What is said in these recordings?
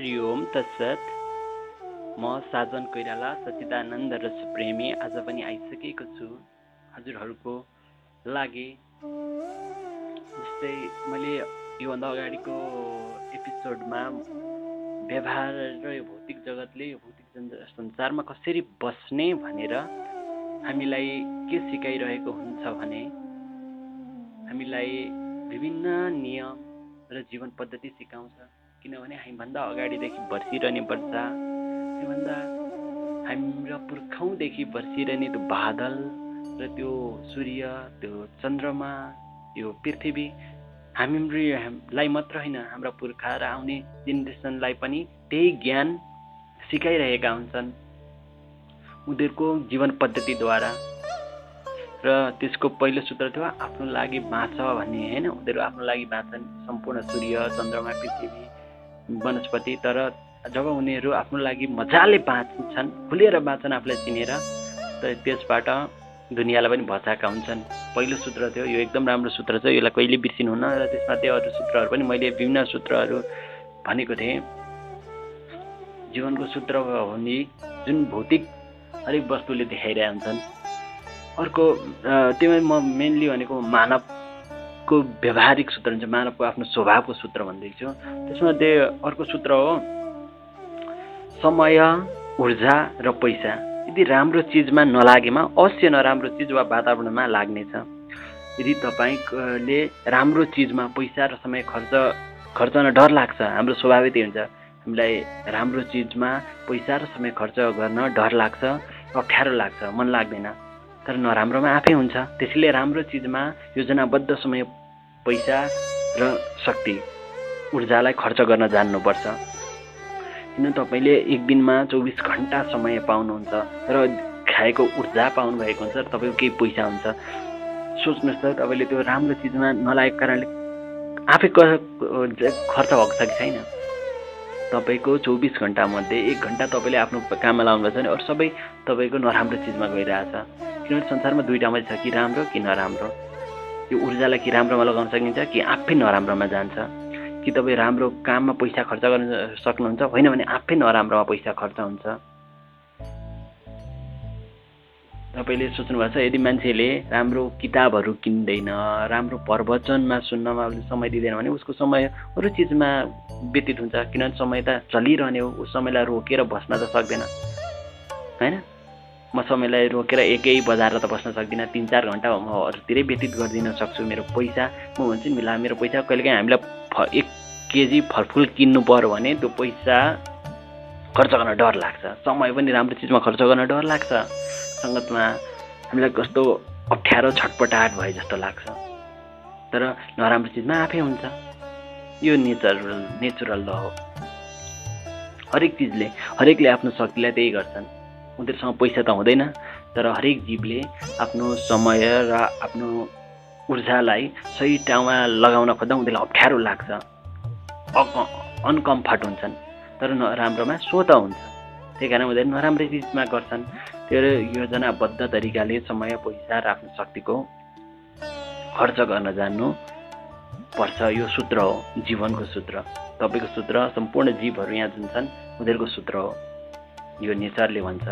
हरि ओम तत्सत। म साजन कोइराला सचिदानन्द र सुप्रेमी आज पनि आइसकेको छु हजुरहरूको लागि। जस्तै मैले योभन्दा अगाडिको एपिसोडमा व्यवहार र यो भौतिक जगतले यो भौतिक संसारमा कसरी बस्ने भनेर हामीलाई के सिकाइरहेको हुन्छ भने हामीलाई विभिन्न नियम र जीवन पद्धति सिकाउँछ। किनभने हामीभन्दा अगाडिदेखि बर्सिरहने पर्छ त्योभन्दा हाम्रा पुर्खौँदेखि बर्सिरहने त्यो बादल र त्यो सूर्य त्यो चन्द्रमा त्यो पृथ्वी हामीलाई मात्र होइन हाम्रा पुर्खा र आउने जेनेरेसनलाई पनि त्यही ज्ञान सिकाइरहेका हुन्छन्। उनीहरूको जीवन पद्धतिद्वारा। र त्यसको पहिलो सूत्र थियो आफ्नो लागि बाँच भन्ने होइन? उनीहरू आफ्नो लागि बाँच्छन्। सम्पूर्ण सूर्य चन्द्रमा पृथ्वी। वनस्पति तर जब उनीहरू आफ्नो लागि मजाले बाँच्छन् खुलेर बाँच्छन् आफूलाई चिनेर त्यसबाट दुनियाँलाई पनि बचाएका हुन्छन्। पहिलो सूत्र थियो यो एकदम राम्रो सूत्र छ यसलाई कहिले बिर्सिनुहुन्न? र त्यसमा त्यो अरू सूत्रहरू पनि मैले विभिन्न सूत्रहरू भनेको थिएँ। जीवनको सूत्र हो भने जुन भौतिक हरेक वस्तुले देखाइरहेका हुन्छन् अर्को त्यो म मेनली भनेको मानव को व्यवहारिक सूत्र हुन्छ मानवको आफ्नो स्वभावको सूत्र भन्दैछु त्यसमा त्यो अर्को सूत्र हो समय ऊर्जा र पैसा। यदि राम्रो चिजमा नलागेमा अवश्य नराम्रो चिज वा वातावरणमा लाग्नेछ। यदि तपाईँले राम्रो चिजमा पैसा र समय खर्च खर्चन डर लाग्छ हाम्रो स्वभावै त्यही हुन्छ। हामीलाई राम्रो चिजमा पैसा र समय खर्च गर्न डर लाग्छ अप्ठ्यारो लाग्छ मन लाग्दैन। तर नराम्रोमा आफै हुन्छ। त्यसैले राम्रो चिजमा योजनाबद्ध समय पैसा र शक्ति ऊर्जालाई खर्च गर्न जान्नुपर्छ। किन तपाईँले एक दिनमा चौबिस घन्टा समय पाउनुहुन्छ र खाएको ऊर्जा पाउनुभएको हुन्छ र तपाईँको केही पैसा हुन्छ। सोच्नुहोस् त तपाईँले त्यो राम्रो चिजमा नलागेको कारणले आफै खर्च भएको छ कि छैन? तपाईँको चौबिस घन्टामध्ये एक घन्टा तपाईँले आफ्नो काममा लाउनुभएको छ भने अरू सबै तपाईँको नराम्रो चिजमा गइरहेछ। किनभने संसारमा दुइटा मात्रै छ कि राम्रो कि नराम्रो। यो ऊर्जालाई कि राम्रोमा लगाउन सकिन्छ कि आफै नराम्रोमा जान्छ? कि तपाईँ राम्रो काममा पैसा खर्च गर्न सक्नुहुन्छ? होइन भने आफै नराम्रोमा पैसा खर्च हुन्छ। तपाईँले सोच्नुभएको छ यदि मान्छेले राम्रो किताबहरू किन्दैन राम्रो प्रवचनमा सुन्नमा समय दिँदैन भने उसको समय अरू चिजमा व्यतीत हुन्छ किनभने समय त चलिरहने हो उस समयलाई रोकेर बस्न त सक्दैन। होइन? म समयलाई रोकेर एकै बजाएर त बस्न सक्दिनँ। तिन चार घन्टा म अरूतिरै व्यतीत गरिदिन सक्छु मेरो पैसा। म भन्छु नि मिला मेरो पैसा कहिलेकाहीँ हामीलाई फ एक केजी फलफुल किन्नु पऱ्यो भने त्यो पैसा खर्च गर्न डर लाग्छ। समय पनि राम्रो चिजमा खर्च गर्न डर लाग्छ। सङ्गतमा हामीलाई कस्तो अप्ठ्यारो छटपटाहट भए जस्तो लाग्छ। तर नराम्रो चिजमा आफै हुन्छ। यो नेचरल नेचुरल ल हो। हरेक चिजले हरेकले आफ्नो शक्तिलाई त्यही गर्छन्। उनीहरूसँग पैसा त हुँदैन तर हरेक जीवले आफ्नो समय र आफ्नो ऊर्जालाई सही ठाउँमा लगाउन खोज्दा उनीहरूलाई अप्ठ्यारो लाग्छ। अनकम्फर्ट हुन्छन् तर नराम्रोमा स्वत हुन्छ। त्यही कारण उनीहरू नराम्रै चिजमा गर्छन्। त्यो योजनाबद्ध तरिकाले समय पैसा र आफ्नो शक्तिको खर्च गर्न जान्नु पर्छ। यो सूत्र हो जीवनको सूत्र। तपाईँको सूत्र सम्पूर्ण जीवहरू यहाँ जुन छन् उनीहरूको सूत्र हो। यो नेचरले भन्छ।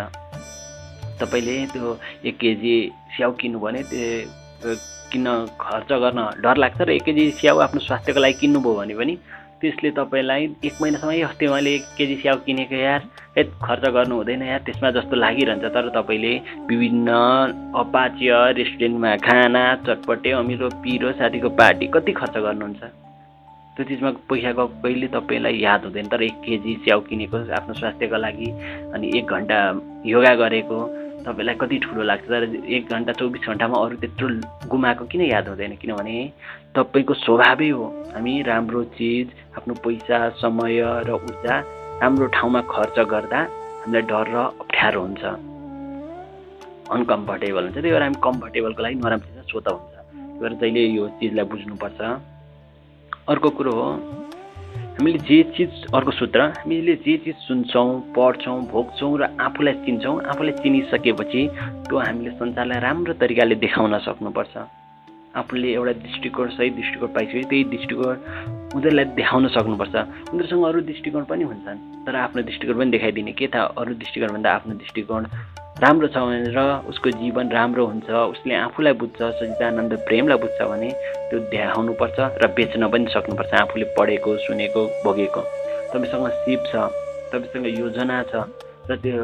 तपाईँले त्यो एक केजी स्याउ किन्नु भने त्यो किन्न खर्च गर्न डर लाग्छ र एक केजी स्याउ आफ्नो स्वास्थ्यको लागि किन्नुभयो भने पनि त्यसले तपाईँलाई एक महिनासम्म अस्ति मैले एक केजी स्याउ किनेको यार है खर्च गर्नु हुँदैन यार त्यसमा जस्तो लागिरहन्छ। तर तपाईँले विभिन्न अपाच्य रेस्टुरेन्टमा खाना चटपटे अमिलो पिरो साथीको पार्टी कति खर्च गर्नुहुन्छ? त्यो चिजमा पैसा गएको कहिले तपाईँलाई याद हुँदैन तर एक केजी स्याउ किनेको आफ्नो स्वास्थ्यको लागि अनि एक घन्टा योगा गरेको तपाईँलाई कति ठुलो लाग्छ तर एक घन्टा चौबिस घन्टामा अरू त्यत्रो गुमाएको किन याद हुँदैन? किनभने तपाईँको स्वभावै हो हामी राम्रो चिज आफ्नो पैसा समय र ऊर्जा राम्रो ठाउँमा खर्च गर्दा हामीलाई डर र अप्ठ्यारो हुन्छ। अनकम्फर्टेबल हुन्छ त्यही भएर हामी कम्फर्टेबलको लागि नराम्रो चिजमा स्वत हुन्छ। त्यही भएर जहिले यो चिजलाई बुझ्नुपर्छ अर्को कुरो हो। हामीले जे चिज अर्को सूत्र हामीले जे चिज सुन्छौँ पढ्छौँ भोग्छौँ र आफूलाई चिन्छौँ आफूलाई चिनिसकेपछि त्यो हामीले संसारलाई राम्रो तरिकाले देखाउन सक्नुपर्छ। आफूले एउटा दृष्टिकोण सही दृष्टिकोण पाइसके त्यही दृष्टिकोण उनीहरूलाई देखाउन सक्नुपर्छ। उनीहरूसँग अरू दृष्टिकोण पनि हुन्छन् तर आफ्नो दृष्टिकोण पनि देखाइदिने के थाहा? अरू दृष्टिकोणभन्दा आफ्नो दृष्टिकोण राम्रो छ भने र उसको जीवन राम्रो हुन्छ उसले आफूलाई बुझ्छ सचिदानन्द प्रेमलाई बुझ्छ भने त्यो देखाउनुपर्छ र बेच्न पनि सक्नुपर्छ आफूले पढेको सुनेको भोगेको। तपाईँसँग सिप छ तपाईँसँग योजना छ र त्यो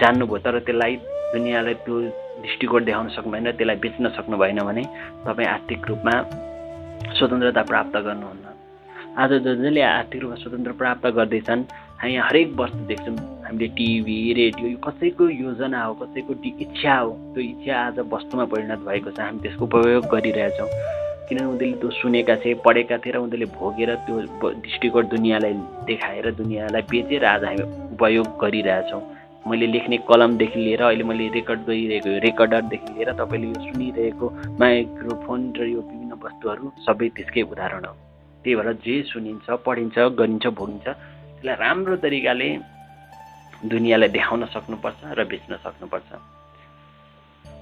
जान्नुभयो तर त्यसलाई दुनियाँलाई त्यो दृष्टिकोण देखाउन सक्नु भएन त्यसलाई बेच्न सक्नु भएन भने तपाईँ आर्थिक रूपमा स्वतन्त्रता प्राप्त गर्नुहुन्न। आज जसले आर्थिक रूपमा स्वतन्त्र प्राप्त गर्दैछन् हामी हरेक वस्तु देख्छौँ। हामीले टिभी रेडियो यो कसैको योजना हो कसैको इच्छा हो त्यो इच्छा आज वस्तुमा परिणत भएको छ हामी त्यसको उपयोग गरिरहेछौँ। किनभने उनीहरूले त्यो सुनेका थिए पढेका थिए र उनीहरूले भोगेर त्यो दृष्टिकोण दुनियाँलाई देखाएर दुनियाँलाई बेचेर आज हामी उपयोग गरिरहेछौँ। मैले लेख्ने कलमदेखि लिएर अहिले मैले रेकर्ड गरिरहेको रेकर्डरदेखि लिएर तपाईँले यो सुनिरहेको माइक्रोफोन र यो विभिन्न वस्तुहरू सबै त्यसकै उदाहरण हो। त्यही भएर जे सुनिन्छ पढिन्छ गरिन्छ भोगिन्छ त्यसलाई राम्रो तरिकाले दुनियाँलाई देखाउन सक्नुपर्छ र बेच्न सक्नुपर्छ।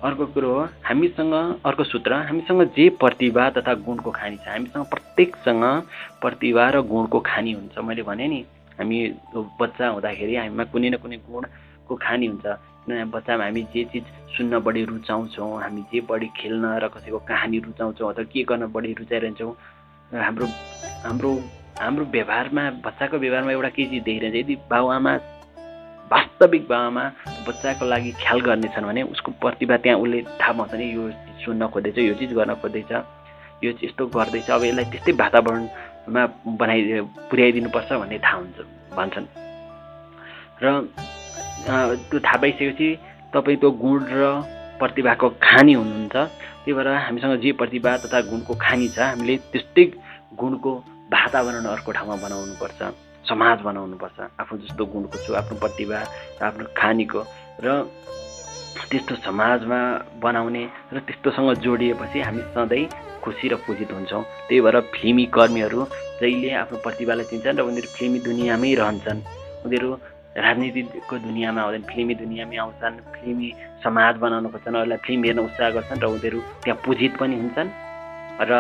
अर्को कुरो हो हामीसँग अर्को सूत्र हामीसँग जे प्रतिभा तथा गुणको खानी छ हामीसँग प्रत्येकसँग प्रतिभा र गुणको खानी हुन्छ। मैले भने नि हामी बच्चा हुँदाखेरि हामीमा कुनै न कुनै गुणको खानी हुन्छ। किनभने बच्चामा हामी जे चिज सुन्न बढी रुचाउँछौँ हामी जे बढी खेल्न र कसैको कहानी रुचाउँछौँ अथवा के गर्न बढी रुचाइरहन्छौँ हाम्रो हाम्रो हाम्रो व्यवहारमा बच्चाको व्यवहारमा एउटा केही चिज देखिरहन्छ यदि बाबुआमा वास्तविक बाबामा बच्चाको लागि ख्याल गर्नेछन् भने उसको प्रतिभा त्यहाँ उसले थाहा पाउँछ नि यो चिज सुन्न खोज्दैछ यो चिज गर्न खोज्दैछ यो चिज यस्तो गर्दैछ अब यसलाई त्यस्तै वातावरणमा बनाइ पुर्याइदिनुपर्छ भन्ने थाहा हुन्छ भन्छन्। र त्यो थाहा पाइसकेपछि तपाईँ त्यो गुण र प्रतिभाको खानी हुनुहुन्छ। त्यही भएर हामीसँग जे प्रतिभा तथा गुणको खानी छ हामीले त्यस्तै गुणको वातावरण अर्को ठाउँमा बनाउनुपर्छ। समाज बनाउनुपर्छ। आफू जस्तो गुणको छु आफ्नो प्रतिभा आफ्नो खानीको र त्यस्तो समाजमा बनाउने र त्यस्तोसँग जोडिएपछि हामी सधैँ खुसी र पूजित हुन्छौँ। त्यही भएर फिल्मी कर्मीहरू जहिले आफ्नो प्रतिभालाई चिन्छन् र उनीहरू फिल्मी दुनियाँमै रहन्छन्। उनीहरू राजनीतिको दुनियाँमा आउँदैन फिल्मी दुनियाँमै आउँछन् फिल्मी समाज बनाउन खोज्छन् अरूलाई फिल्म हेर्न उत्साह गर्छन् र उनीहरू त्यहाँ पूजित पनि हुन्छन् र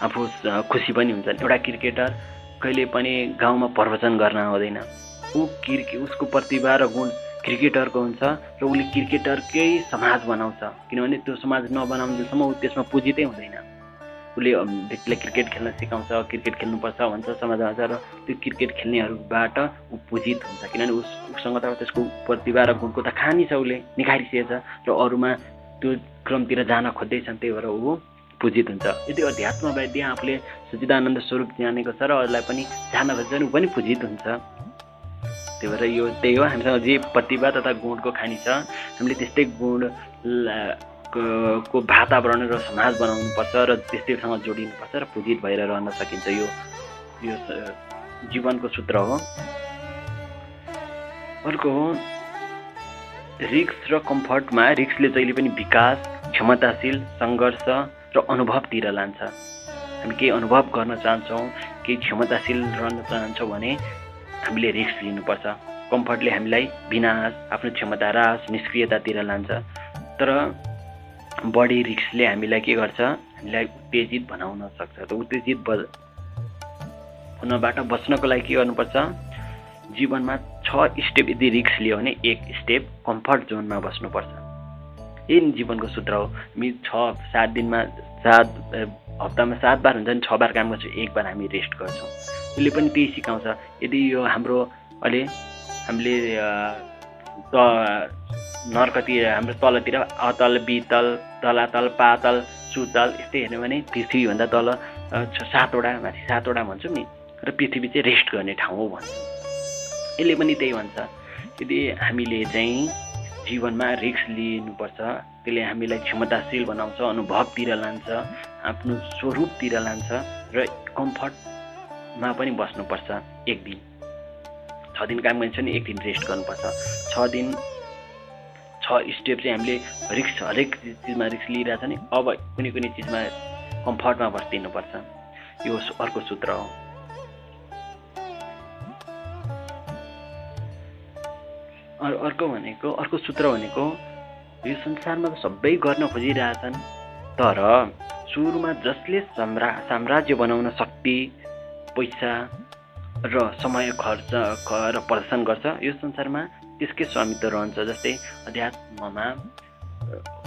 आफू खुसी पनि हुन्छन्। एउटा क्रिकेटर कहिले पनि गाउँमा प्रवचन गर्न आउँदैन। ऊ क्रिके उसको प्रतिभा र गुण क्रिकेटरको हुन्छ र उसले क्रिकेटरकै समाज बनाउँछ। किनभने त्यो समाज नबनाउन्जेलसम्म ऊ त्यसमा पुजितै हुँदैन। उसले व्यक्तिलाई क्रिकेट खेल्न सिकाउँछ क्रिकेट खेल्नुपर्छ भन्छ समाजमा छ र त्यो क्रिकेट खेल्नेहरूबाट ऊ पुजित हुन्छ। किनभने उस उसँग त त्यसको प्रतिभा र गुणको त खानी छ उसले निखारिसकेछ। र अरूमा त्यो क्रमतिर जान खोज्दैछन् त्यही भएर ऊ पूजित हुन्छ। यदि अध्यात्म वैद्य आफूले सचिदानन्द स्वरूप जानेको छ र अरूलाई पनि जान खोज्छ ऊ पनि पूजित हुन्छ। त्यही भएर यो त्यही हो हामीसँग जे प्रतिभा तथा गुणको खानी छ हामीले त्यस्तै गुण को वातावरण र समाज बनाउनुपर्छ र त्यस्तैसँग जोडिनुपर्छ र पूजित भएर रहन सकिन्छ। यो यो जीवनको सूत्र हो। अर्को हो रिक्स र कम्फर्टमा रिक्सले जहिले पनि विकास क्षमताशील सङ्घर्ष र अनुभवतिर लान्छ। हामी केही अनुभव गर्न चाहन्छौँ केही क्षमताशील रहन चाहन्छौँ भने हामीले रिक्स लिनुपर्छ। कम्फर्टले हामीलाई विनाश आफ्नो क्षमता ह्रास निष्क्रियतातिर लान्छ। तर बढी रिक्सले हामीलाई के गर्छ? हामीलाई उत्तेजित बनाउन सक्छ। त उत्तेजित ब हुनबाट बच्नको लागि के गर्नुपर्छ? जीवनमा छ स्टेप यदि रिक्स लियो भने एक स्टेप कम्फर्ट जोनमा बस्नुपर्छ। यही जीवनको सूत्र हो हामी छ सात दिनमा सात हप्तामा सात बार हुन्छ भने छ बार काम गर्छौँ एक बार हामी रेस्ट गर्छौँ। त्यसले पनि त्यही सिकाउँछ। यदि यो हाम्रो अहिले हामीले त नर्कतिर हाम्रो तलतिर अतल बितल तलातल पातल सुतल यस्तै हेर्ने भने पृथ्वीभन्दा तल सातवटा माथि सातवटा भन्छौँ नि र पृथ्वी चाहिँ रेस्ट गर्ने ठाउँ हो भन्छ। यसले पनि त्यही भन्छ। यदि हामीले चाहिँ जीवनमा रिक्स लिनुपर्छ। त्यसले हामीलाई क्षमताशील बनाउँछ अनुभवतिर लान्छ आफ्नो स्वरूपतिर लान्छ र कम्फर्टमा पनि बस्नुपर्छ एक दिन। छ दिन काम गरिन्छ नि एक दिन रेस्ट गर्नुपर्छ। छ दिन छ स्टेप चाहिँ हामीले रिक्स हरेक चिजमा रिक्स लिइरहेछ नि अब कुनै कुनै चिजमा कम्फर्टमा बसिदिनुपर्छ यो अर्को सूत्र हो। अर्को भनेको अर्को सूत्र भनेको यो संसारमा सबै गर्न खोजिरहेछन् तर सुरुमा जसले सम्रा साम्राज्य बनाउन शक्ति पैसा र समय खर्च र प्रदर्शन गर्छ यो संसारमा त्यसकै स्वामित्व रहन्छ जस्तै अध्यात्ममा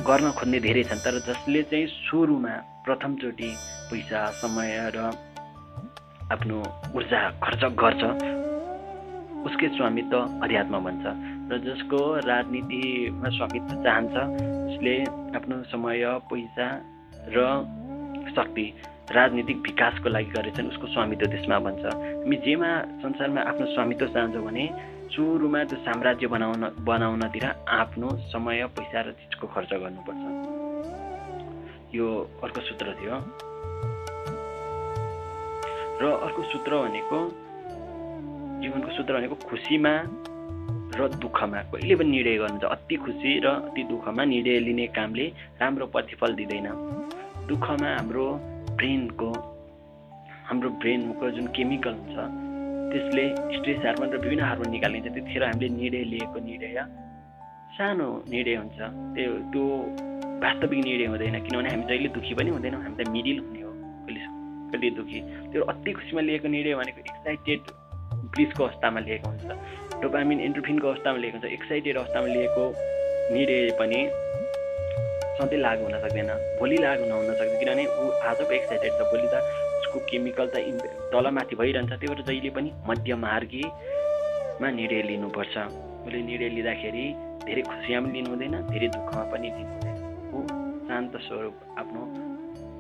गर्न खोज्ने धेरै छन् तर जसले चाहिँ सुरुमा प्रथमचोटि पैसा समय र आफ्नो ऊर्जा खर्च गर्छ उसकै स्वामित्व अध्यात्म भन्छ र जसको राजनीतिमा स्वामित्व चाहन्छ उसले आफ्नो समय पैसा र शक्ति राजनीतिक विकासको लागि गरेछन् उसको स्वामित्व त्यसमा भन्छ। हामी जेमा संसारमा आफ्नो स्वामित्व चाहन्छौँ भने सुरुमा त्यो साम्राज्य बनाउन बनाउनतिर आफ्नो समय पैसा र चिजको खर्च गर्नुपर्छ। यो अर्को सूत्र थियो। र अर्को सूत्र भनेको जीवनको सूत्र भनेको खुसीमा र दुःखमा। कहिले पनि निर्णय गर्नु छ अति खुसी र अति दुःखमा निर्णय लिने कामले राम्रो प्रतिफल दिँदैन। दुःखमा हाम्रो ब्रेनको हाम्रो ब्रेनको जुन केमिकल हुन्छ त्यसले स्ट्रेस हार्मोन र विभिन्न हार्मोन निकालिन्छ त्यतिखेर हामीले निर्णय लिएको निर्णय सानो निर्णय हुन्छ त्यो त्यो वास्तविक निर्णय हुँदैन किनभने हामी जहिले दुःखी पनि हुँदैनौँ हामी त मिडिल हुने हो कहिले कहिले दुःखी। त्यो अति खुसीमा लिएको निर्णय भनेको एक्साइटेड ब्लिसको अवस्थामा लिएको हुन्छ। डोपामिन एन्ट्रोफिनको अवस्थामा लिएको हुन्छ एक्साइटेड अवस्थामा लिएको निर्णय पनि सधैँ लागु हुन सक्दैन भोलि लागु नहुन सक्दैन किनभने ऊ आजको एक्साइटेड छ भोलि त उसको केमिकल त तलमाथि भइरहन्छ त्यही भएर जहिले पनि मध्यमार्गीमा निर्णय लिनुपर्छ। उसले निर्णय लिँदाखेरि धेरै खुसीमा पनि लिनु हुँदैन धेरै दुःखमा पनि लिनु हुँदैन। ऊ शान्त स्वरूप आफ्नो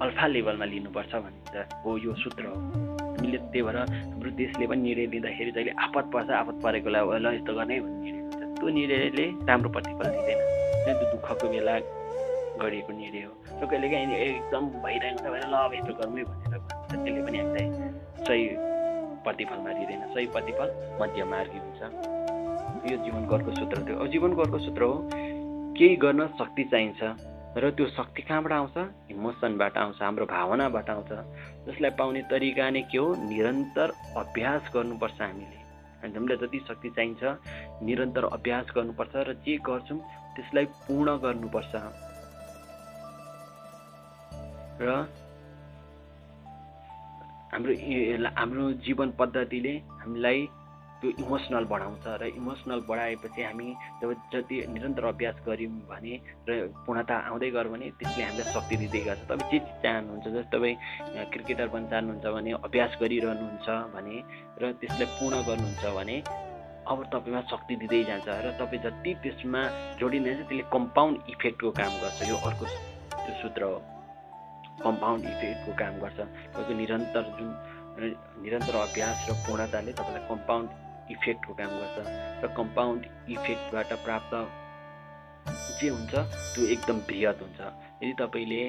अल्फा लेभलमा लिनुपर्छ भनिन्छ हो यो सूत्र हो। हामीले त्यही भएर हाम्रो देशले पनि निर्णय लिँदाखेरि जहिले आपत पर्छ आपत परेकोलाई ल यस्तो गर्ने भन्ने निर्णय हुन्छ त्यो निर्णयले राम्रो प्रतिफल दिँदैन। त्यो दुःखको बेला गरिएको निर्णय हो। त्यो कहिलेकाहीँ एकदम भइरहेको छ भने ल अब यस्तो गरौँ है भनेर भन्छ। त्यसले पनि हामीलाई सही प्रतिफलमा दिँदैन। सही प्रतिफल मध्य मार्गी हुन्छ। यो जीवनको अर्को सूत्र थियो अब जीवनको अर्को सूत्र हो केही गर्न शक्ति चाहिन्छ। र त्यो शक्ति कहाँबाट आउँछ? इमोसनबाट आउँछ हाम्रो भावनाबाट आउँछ। जसलाई पाउने तरिका नै के हो? निरन्तर अभ्यास गर्नुपर्छ हामीले। हामीलाई जति शक्ति चाहिन्छ निरन्तर अभ्यास गर्नुपर्छ र जे गर्छौँ त्यसलाई पूर्ण गर्नुपर्छ। र हाम्रो हाम्रो जीवन पद्धतिले हामीलाई त्यो इमोसनल बढाउँछ र इमोसनल बढाएपछि हामी जब जति निरन्तर अभ्यास गऱ्यौँ भने र पूर्णता आउँदै गयो भने त्यसले हामीलाई शक्ति दिँदै गर्छ। तपाईँ जे चिज चाहनुहुन्छ? जस्तो तपाईँ क्रिकेटर बन्न चाहनुहुन्छ भने अभ्यास गरिरहनुहुन्छ भने र त्यसलाई पूर्ण गर्नुहुन्छ भने अब तपाईँमा शक्ति दिँदै जान्छ र तपाईँ जति त्यसमा जोडिँदैछ त्यसले कम्पाउन्ड इफेक्टको काम गर्छ। यो अर्को त्यो सूत्र हो। कम्पाउन्ड इफेक्टको काम गर्छ। तपाईँको निरन्तर जुन निरन्तर अभ्यास र पूर्णताले तपाईँलाई कम्पाउन्ड इफेक्टको काम गर्छ र कम्पाउन्ड इफेक्टबाट प्राप्त जे हुन्छ त्यो एकदम बृहत हुन्छ। यदि तपाईँले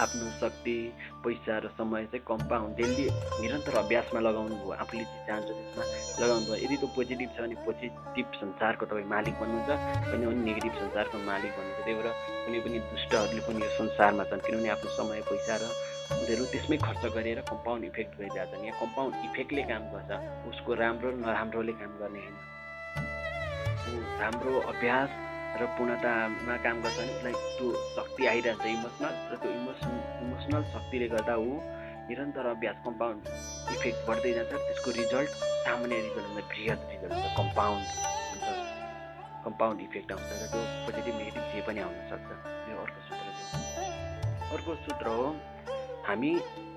आफ्नो शक्ति पैसा र समय चाहिँ कम्पाउन्ड डेली निरन्तर अभ्यासमा लगाउनु भयो आफूले जे चाहन्छ त्यसमा लगाउनु भयो। यदि त्यो पोजिटिभ छ भने पोजिटिभ संसारको तपाईँ मालिक बन्नुहुन्छ पनि अनि नेगेटिभ संसारको मालिक बन्नुहुन्छ। त्यही भएर कुनै पनि दुष्टहरूले पनि यो संसारमा छन्। किनभने आफ्नो समय पैसा र उनीहरू त्यसमै खर्च गरेर कम्पाउन्ड इफेक्ट गरिरहेछन् यहाँ कम्पाउन्ड इफेक्टले काम गर्छ। उसको राम्रो नराम्रोले काम गर्ने होइन। राम्रो अभ्यास र पूर्णतामा काम गर्छ भने उसलाई त्यो शक्ति आइरहेछ। इमोसनल र त्यो इमोसन इमोसनल शक्तिले गर्दा ऊ निरन्तर अभ्यास कम्पाउन्ड इफेक्ट बढ्दै जान्छ। त्यसको रिजल्ट सामान्य रिजल्ट हुन्छ बृहत रिजल्ट हुन्छ। कम्पाउन्ड हुन्छ। कम्पाउन्ड इफेक्ट आउँछ र त्यो पोजिटिभ नेगेटिभ जे पनि आउन सक्छ। यो अर्को सूत्र अर्को सूत्र हो हामी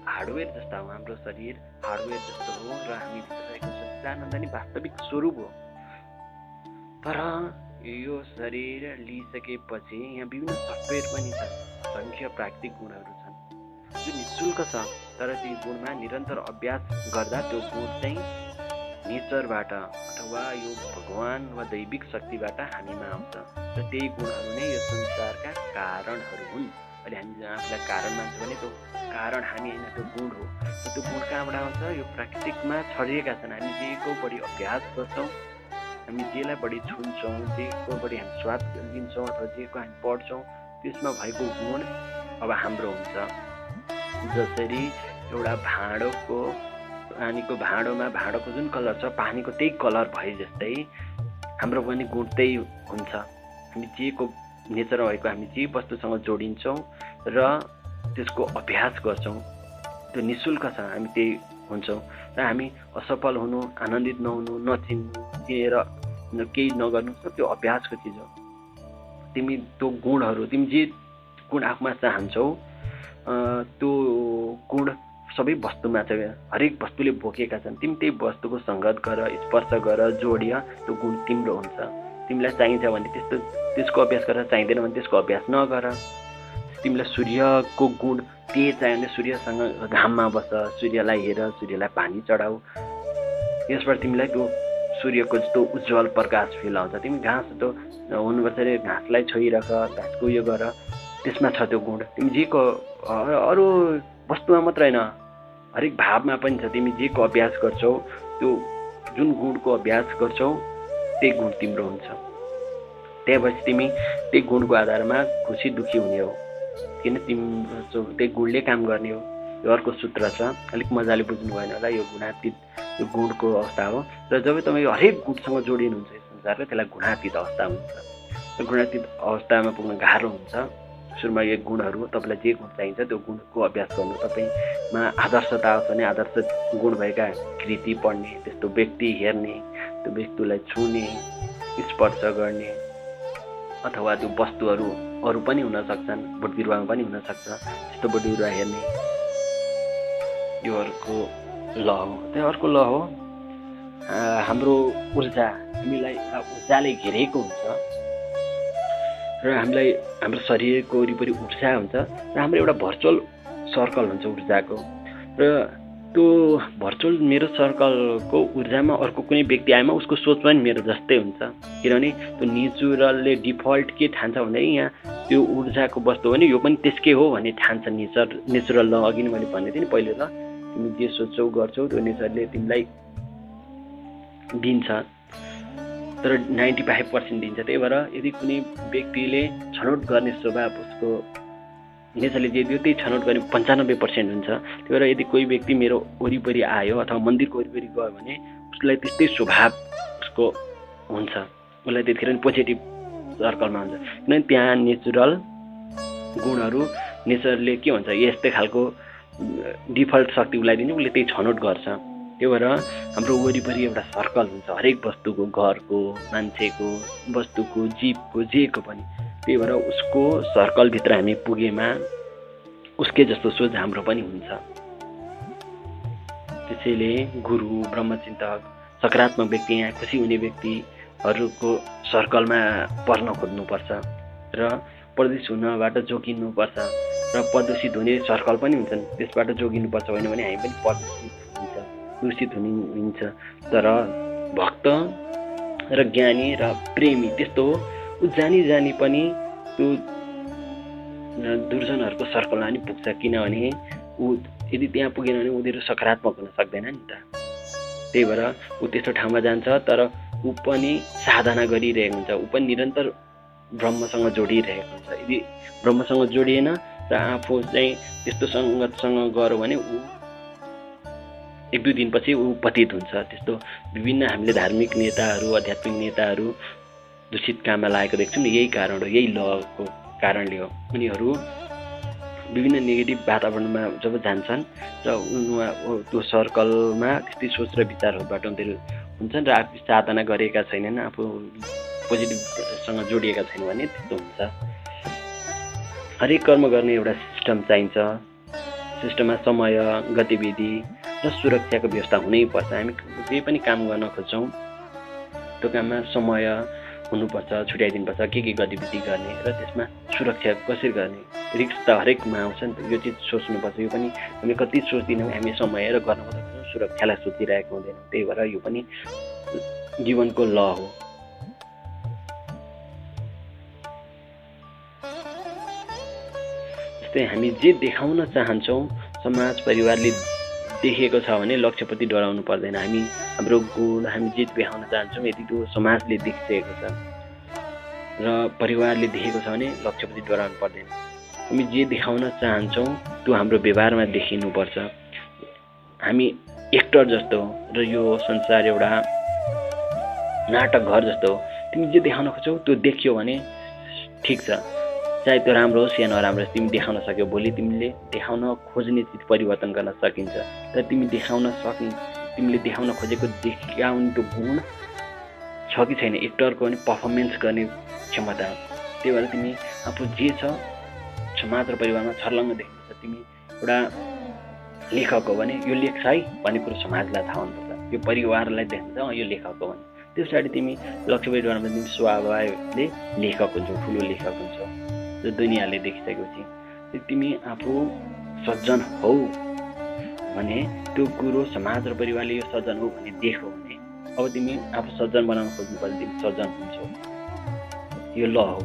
हार्डवेयर जस्ता हो हाम्रो शरीर हार्डवेयर जस्तो हो र हामी सच्चिदानन्द नि वास्तविक स्वरूप हो। तर यो शरीर लिइसकेपछि यहाँ विभिन्न सफ्टवेयर पनि छन् सङ्ख्य प्राकृतिक गुणहरू छन् जो नि शुल्क छ तर ती गुणमा निरन्तर अभ्यास गर्दा त्यो गुण चाहिँ नेचरबाट अथवा यो भगवान् वा दैविक शक्तिबाट हामीमा आउँछ। र त्यही गुणहरू नै यो संसारका कारणहरू हुन्। अहिले हामी आफूलाई कारण मान्छ भने त्यो कारण हामी होइन त्यो गुण हो। त्यो गुण कहाँबाट आउँछ? यो प्राकृतिकमा छरिएका छन्। हामी जेको बढी अभ्यास गर्छौँ हामी जेलाई बढी छुन्छौँ जेको बढी हामी स्वाद लिन्छौँ अथवा जेको हामी पढ्छौँ त्यसमा भएको गुण अब हाम्रो हुन्छ। जसरी एउटा भाँडोको पानीको भाँडोमा भाँडोको जुन कलर छ पानीको त्यही कलर भए जस्तै हाम्रो पनि गुण त्यही हुन्छ। हामी जेको नेचरमा भएको हामी जे वस्तुसँग जोडिन्छौँ र त्यसको अभ्यास गर्छौँ। त्यो नि शुल्क छ हामी त्यही हुन्छौँ। र हामी असफल हुनु आनन्दित नहुनु नचिन्नु चिनेर केही नगर्नु सब त्यो अभ्यासको चिज हो। तिमी त्यो गुणहरू तिमी जे गुण आफूमा चाहन्छौ त्यो गुण सबै वस्तुमा छ हरेक वस्तुले बोकेका छन्। तिमी त्यही वस्तुको सङ्गत गर स्पर्श गर जोडिय त्यो गुण तिम्रो हुन्छ। तिमीलाई चाहिन्छ भने त्यस्तो त्यसको अभ्यास गरेर चाहिँदैन भने त्यसको अभ्यास नगर। तिमीलाई सूर्यको गुण त्यही चाहियो भने सूर्यसँग घाममा बस सूर्यलाई हेर सूर्यलाई पानी चढाऊ। यसबाट तिमीलाई त्यो सूर्यको जस्तो उज्जवल प्रकाश फिल आउँछ। तिमी घाँस त हुनुपर्छ अरे घाँसलाई छोइराख घाँसको उयो गर। त्यसमा छ त्यो गुण। तिमी जेको अरू वस्तुमा मात्र होइन। हरेक भावमा पनि छ। तिमी जेको अभ्यास गर्छौ त्यो जुन गुणको अभ्यास गर्छौ त्यही गुण तिम्रो हुन्छ। त्यहाँपछि तिमी त्यही गुणको आधारमा खुसी दुःखी हुने हो। किन तिम्रो त्यही गुणले काम गर्ने हो। यो अर्को सूत्र छ अलिक मजाले बुझ्नु भएन होला यो गुणातीत यो गुणको अवस्था हो। र जब तपाईँ हरेक गुणसँग जोडिनुहुन्छ यस संसारले त्यसलाई गुणातीत अवस्था हुन्छ। गुणातीत अवस्थामा पुग्न गाह्रो हुन्छ। सुरुमा यो गुणहरू तपाईँलाई जे गुण चाहिन्छ त्यो गुणको अभ्यास गर्नु। तपाईँमा आदर्शता आउँछ भने आदर्श गुण भएका कृति पढ्ने त्यस्तो व्यक्ति हेर्ने त्यो व्यक्तिलाई छुने स्पर्श गर्ने अथवा त्यो वस्तुहरू अरू पनि हुन सक्छन् बोट बिरुवामा पनि हुनसक्छ त्यस्तो बोट बिरुवा हेर्ने। यो अर्को ल हो। त्यो अर्को ल हो। हाम्रो ऊर्जा हामीलाई ऊर्जाले घेरेको हुन्छ। र हामीलाई हाम्रो शरीरको वरिपरि ऊर्जा हुन्छ। र हाम्रो एउटा भर्चुअल सर्कल हुन्छ ऊर्जाको। र त्यो भर्चुअल मेरो सर्कलको ऊर्जामा अर्को कुनै व्यक्ति आएमा उसको सोच पनि मेरो जस्तै हुन्छ। किनभने त्यो नेचुरलले डिफल्ट के ठान्छ भने यहाँ त्यो ऊर्जाको वस्तु हो भने यो पनि त्यसकै हो भन्ने ठान्छ नेचर नेचुरल ल अघि नै मैले भनेको थिएँ नि पहिले ल तिमी जे सोच्छौ गर्छौ त्यो नेचरले तिमीलाई दिन्छ। तर नाइन्टी फाइभ पर्सेन्ट दिन्छ। त्यही भएर यदि कुनै व्यक्तिले छनौट गर्ने स्वभाव उसको नेचरले जे दियो त्यही छनौट गर्ने पन्चानब्बे पर्सेन्ट हुन्छ। त्यही भएर यदि कोही व्यक्ति मेरो वरिपरि आयो अथवा मन्दिरको वरिपरि गयो भने उसलाई त्यस्तै स्वभाव उसको हुन्छ। उसलाई त्यतिखेर पनि पोजिटिभ सर्कलमा हुन्छ। किनभने त्यहाँ नेचुरल गुणहरू नेचरले के भन्छ यस्तै खालको डिफल्ट शक्ति उसलाई दिने उसले त्यही छनौट गर्छ। त्यो भएर हाम्रो वरिपरि एउटा सर्कल हुन्छ। हरेक वस्तुको घरको मान्छेको वस्तुको जीवको जेको पनि। त्यही भएर उसको सर्कलभित्र हामी पुगेमा उसकै जस्तो सोच हाम्रो पनि हुन्छ। त्यसैले गुरु ब्रह्मचिन्तक सकारात्मक व्यक्ति यहाँ खुसी हुने व्यक्तिहरूको सर्कलमा पर्न खोज्नुपर्छ र प्रदूषित हुनबाट जोगिनुपर्छ र प्रदूषित हुने सर्कल पनि हुन्छन्। त्यसबाट जोगिनुपर्छ भने हामी पनि प्रदूषित दूषित हुने हुन्छ। तर भक्त र ज्ञानी र प्रेमी त्यस्तो हो ऊ जानी जानी पनि त्यो दुर्जनहरूको सर्कलमा पनि पुग्छ किनभने ऊ यदि त्यहाँ पुगेन भने उनीहरू सकारात्मक हुन सक्दैन नि त। त्यही भएर ऊ त्यस्तो ठाउँमा जान्छ तर ऊ पनि साधना गरिरहेको हुन्छ ऊ पनि निरन्तर ब्रह्मसँग जोडिरहेको हुन्छ। यदि ब्रह्मसँग जोडिएन र आफू चाहिँ त्यस्तो सङ्गतसँग गऱ्यो भने ऊ एक दुई दिनपछि ऊ पतित हुन्छ। त्यस्तो विभिन्न हामीले धार्मिक नेताहरू आध्यात्मिक नेताहरू दूषित काममा लागेको देख्छौँ नि यही कारण हो यही लको कारणले हो। उनीहरू विभिन्न नेगेटिभ वातावरणमा जब जान्छन् र उहाँ त्यो सर्कलमा त्यस्तै सोच र विचारहरूबाट उनीहरू हुन्छन् र आफू साधना गरेका छैनन् आफू पोजिटिभसँग जोडिएका छैन भने त्यस्तो हुन्छ। हरेक कर्म गर्ने एउटा सिस्टम चाहिन्छ। सिस्टममा समय गतिविधि र सुरक्षाको व्यवस्था हुनैपर्छ। हामी जे पनि काम गर्न खोज्छौँ। त्यो काममा समय हुनुपर्छ छुट्याइदिनुपर्छ के के गतिविधि गर्ने र त्यसमा सुरक्षा कसरी गर्ने? रिक्स त हरेकमा आउँछ नि त। यो चिज सोच्नुपर्छ। यो पनि हामी कति सोच्दैनौँ हामी समय र गर्न खोज्छौँ सुरक्षालाई सोचिरहेको हुँदैनौँ। त्यही भएर यो पनि जीवनको ल हो। जस्तै हामी जे देखाउन चाहन्छौँ समाज परिवारले देखेको छ भने लक्ष्यप्रति डराउनु पर्दैन। हामी हाम्रो गुण हामी जे देखाउन चाहन्छौँ। यदि त्यो समाजले देखिसकेको छ र परिवारले देखेको छ भने लक्ष्यप्रति डराउनु पर्दैन। हामी जे देखाउन चाहन्छौँ त्यो हाम्रो व्यवहारमा देखिनुपर्छ। हामी एक्टर जस्तो र यो संसार एउटा नाटक घर जस्तो हो। तिमी जे देखाउन खोज्छौ त्यो देखियो भने ठिक छ। चाहे त्यो राम्रो होस् या नराम्रो होस् तिमी देखाउन सक्यौ। भोलि तिमीले देखाउन खोज्ने चिज परिवर्तन गर्न सकिन्छ। तर तिमी देखाउन सकि तिमीले देखाउन खोजेको देखाउने त्यो गुण छ कि छैन एक्टरको पनि पर्फर्मेन्स गर्ने क्षमता त्यही भएर तिमी आफू जे छ समाज र परिवारमा छर्लङ्ग देख्नुपर्छ तिमी एउटा लेखक हो भने यो लेख्छ है भन्ने कुरो समाजलाई थाहा हुनुपर्छ। यो परिवारलाई देख्छ यो लेखक हो भने। त्यस पछाडि तिमी लक्ष्य परिवारमा तिमी स्वभावले लेखक हुन्छौ ठुलो लेखक हुन्छौ। जो दुनियाँले देखिसकेपछि तिमी आफू सज्जन हौ भने त्यो कुरो समाज र परिवारले यो सज्जन हो भने देखो भने अब तिमी आफू सज्जन बनाउन खोज्नु पर्यो तिमी सज्जन हुन्छौ। यो ल हो।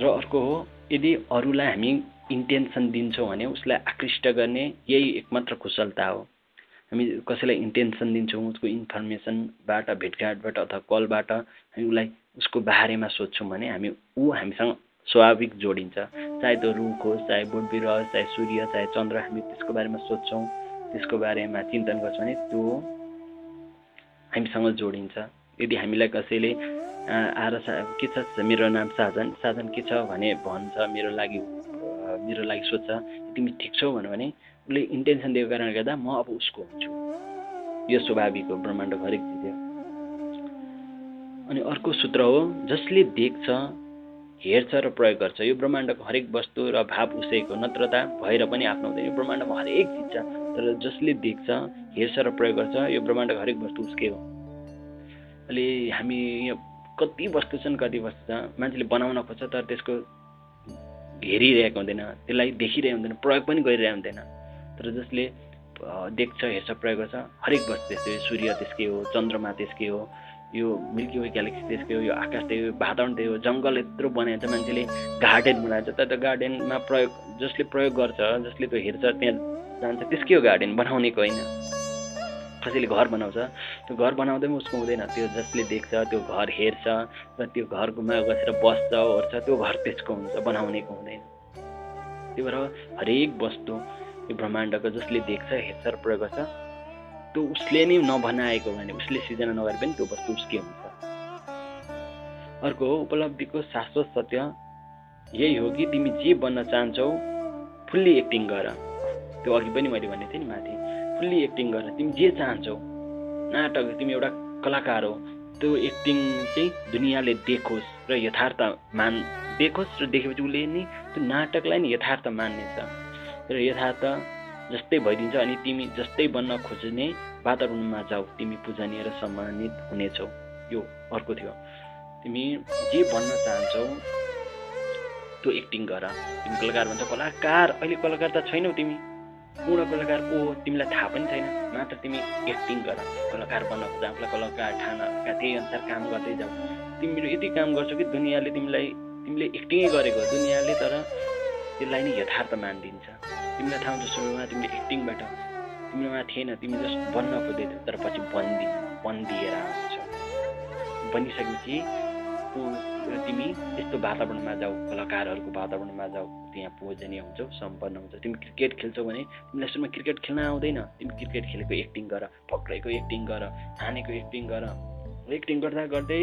र अर्को हो यदि अरूलाई हामी इन्टेन्सन दिन्छौँ भने उसलाई आकृष्ट गर्ने यही एकमात्र कुशलता हो। हामी कसैलाई इन्टेन्सन दिन्छौँ उसको इन्फर्मेसनबाट भेटघाटबाट अथवा कलबाट हामी उसलाई उसको बारेमा सोध्छौँ भने हामी ऊ हामीसँग स्वाभाविक जोडिन्छ। चाहे त्यो रुख होस् चाहे बोट बिरुवा होस् चाहे सूर्य चाहे चन्द्र हामी त्यसको बारेमा सोध्छौँ त्यसको बारेमा चिन्तन गर्छौँ भने त्यो हामीसँग जोडिन्छ। यदि हामीलाई कसैले आएर के छ? मेरो नाम साधन साधन के छ भने भन्छ मेरो लागि मेरो लागि सोध्छ तिमी ठिक छौ? भन्यो भने उसले इन्टेन्सन दिएको कारणले गर्दा म अब उसको हुन्छु। यो स्वाभाविक हो ब्रह्माण्डको हरेक चिज अनि अर्को सूत्र हो जसले देख्छ हेर्छ र प्रयोग गर्छ। यो ब्रह्माण्डको हरेक वस्तु र भाव उसैको नत्रता भएर पनि आफ्नो हुँदैन। यो ब्रह्माण्डमा हरेक चिज छ। तर जसले देख्छ हेर्छ र प्रयोग गर्छ यो ब्रह्माण्डको हरेक वस्तु उसकै हो। अहिले हामी यो कति वस्तु छन् कति वस्तु छ मान्छेले बनाउन खोज्छ तर त्यसको हेरिरहेको हुँदैन त्यसलाई देखिरहेको हुँदैन प्रयोग पनि गरिरहेको हुँदैन। तर जसले देख्छ हेर्छ प्रयोग गर्छ हरेक वस्तु त्यस्तै सूर्य त्यसकै हो चन्द्रमा त्यसकै हो यो मिल्की वे ग्यालेक्सी त्यसकै यो आकाश त्यही हो वातावरण त्यही हो जङ्गल यत्रो बनाएको छ मान्छेले गार्डन बनाएको छ तर त्यो गार्डनमा प्रयोग जसले प्रयोग गर्छ जसले त्यो हेर्छ त्यहाँ जान्छ त्यसकै हो गार्डन बनाउनेको होइन। कसैले घर बनाउँछ त्यो घर बनाउँदै पनि उसको हुँदैन त्यो जसले देख्छ त्यो घर हेर्छ र त्यो घरकोमा बसेर बस्छ ओर्छ त्यो घर त्यसको हुन्छ बनाउनेको हुँदैन। त्यही भएर हरेक वस्तु यो ब्रह्माण्डको जसले देख्छ हेर्छ र प्रयोग गर्छ त्यो उसले नै नबनाएको भने उसले सिर्जना नगरे पनि त्यो वस्तु उसकै हुन्छ। अर्को उपलब्धिको शाश्वत सत्य यही हो कि तिमी जे बन्न चाहन्छौ फुल्ली एक्टिङ गर। त्यो अघि पनि मैले भनेको थिएँ नि माथि फुल्ली एक्टिङ गर। तिमी जे चाहन्छौ नाटक तिमी एउटा कलाकार हो त्यो एक्टिङ चाहिँ दुनियाँले देखोस् र यथार्थ मान देखोस् र देखेपछि उसले नि त्यो नाटकलाई नि यथार्थ मान्नेछ। र यथार्थ जस्तै भइदिन्छ अनि तिमी जस्तै बन्न खोज्ने वातावरणमा जाऊ तिमी पूजनीय र सम्मानित हुनेछौ। यो अर्को थियो। तिमी जे भन्न चाहन्छौ त्यो एक्टिङ गर। तिमी कलाकार भन्छ कलाकार अहिले कलाकार त छैनौ तिमी। पूर्ण कलाकार को तिमीलाई थाहा पनि छैन। मात्र तिमी एक्टिङ गर। कलाकार बन्न खोज आफूलाई कलाकार ठान त्यही अनुसार काम गर्दै जाऊ। तिमीले यति काम गर्छौ कि दुनियाँले तिमीलाई तिमीले एक्टिङै गरेको दुनियाँले तर त्यसलाई नै यथार्थ मानिदिन्छ। तिमीलाई थाहा हुन्छ सुरुमा तिमीले एक्टिङबाट तिमीमा थिएन तिमी जस्ट बन्न खोज्दै थियौ तर पछि बन्दी बन्दिएर आउँछ। बनिसकेपछि तिमी यस्तो वातावरणमा जाऊ कलाकारहरूको वातावरणमा जाऊ त्यहाँ पूजनीय हुन्छौ सम्पन्न हुन्छ। तिमी क्रिकेट खेल्छौ भने तिमीलाई सुरुमा क्रिकेट खेल्न आउँदैन। तिमी क्रिकेट खेलेको एक्टिङ गर पक्रेको एक्टिङ गर हानेको एक्टिङ गर। एक्टिङ गर्दा गर्दै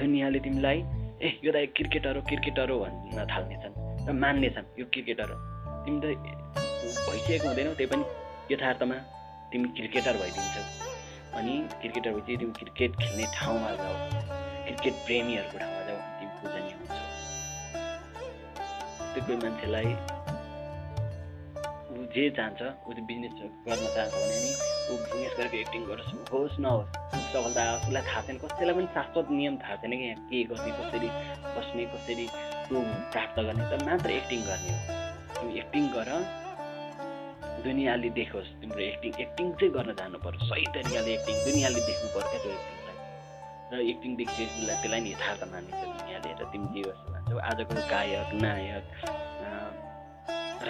दुनियाँले तिमीलाई ए यो त क्रिकेटर हो क्रिकेटर हो भन्न थाल्नेछन् र मान्नेछन् यो क्रिकेटर हो। तिमी त भइसकेको हुँदैनौ त्यही पनि यथार्थमा तिमी क्रिकेटर भइदिन्छौ। अनि क्रिकेटर भएपछि तिमी क्रिकेट खेल्ने ठाउँमा जाऊ क्रिकेट प्रेमीहरूको ठाउँमा जाऊ तिमी पूजनीय हुन्छौ। त्यो कोही मान्छेलाई ऊ जे चाहन्छ ऊ चाहिँ बिजनेस गर्न चाहन्छ भने नि ऊ बिजनेस गरेको एक्टिङ गरोस् होस् नहोस् सफलता उसलाई थाहा छैन कसैलाई पनि शाश्वत नियम थाहा छैन कि यहाँ के गर्ने कसरी बस्ने कसरी त्यो प्राप्त गर्ने त मात्र एक्टिङ गर्ने हो। तिमी एक्टिङ गर। दुनियाँले देखोस् तिम्रो एक्टिङ एक्टिङ चाहिँ गर्न जानु पर्यो सही तरिकाले एक्टिङ दुनियाँले देख्नु पर्छ त्यो एक्टिङलाई र एक्टिङ देखिसकेपछि त्यसलाई नि यथार्थ मानिन्छ दुनियाँले र तिमी जे गर्छौ भन्छौ। आजको गायक नायक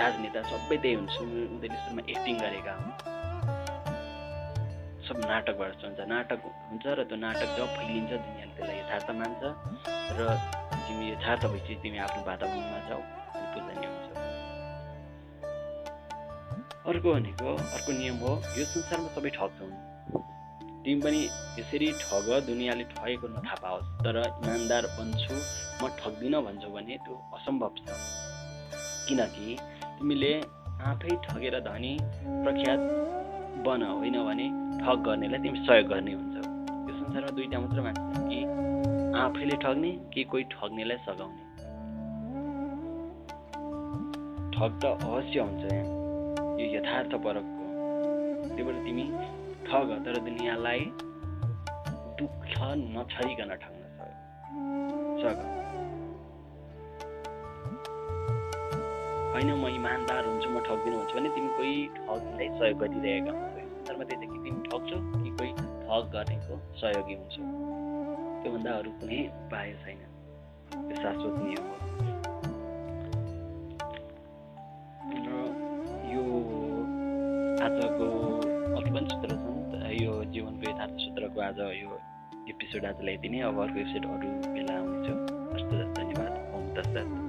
राजनेता सबै त्यही हुन्छ उनीहरूले सुरुमा एक्टिङ गरेका हुन्। सब नाटकबाट हुन्छ। नाटक हुन्छ र त्यो नाटक जब फैलिन्छ दुनियाँले त्यसलाई यथार्थ मान्छ। र तिमी यथार्थ भएपछि तिमी आफ्नो वातावरणमा जाऊ। हुन्छ अर्को भनेको अर्को नियम हो यो संसारमा सबै ठग छन्। तिमी पनि यसरी ठग दुनियाँले ठगेको नथाहा पाओस् तर इमान्दार बन्छु म ठग्दिनँ भन्छौ भने त्यो असम्भव छ। किनकि तिमीले आफै ठगेर धनी प्रख्यात बन होइन भने ठग गर्नेलाई तिमी सहयोग गर्ने हुन्छौ। यो संसारमा दुईवटा मात्र मान्छे कि आफैले ठग्ने कि कोही ठग्नेलाई सघाउने। ठग त अवश्य हुन्छ यहाँ। यो यथार्थ परकको त्यही भएर तिमी ठग तर दुनियाँलाई दुःख नछरिकन ठग्न सक होइन म इमान्दार हुन्छु म ठग्दिनु हुन्छु भने तिमी कोही ठगलाई सहयोग गरिरहेका हुन्छौ। संसारमा कि तिमी ठग्छौ कि कोही ठग गर्नेको सहयोगी हुन्छौ। त्योभन्दा अरू कुनै उपाय छैन। त्यो शाश्वत नियम हो। आज यो एपिसोड आज ल्याइदिने। अब अर्को एपिसोड अरू बेला आउनेछ हस्त धन्यवाद। ओम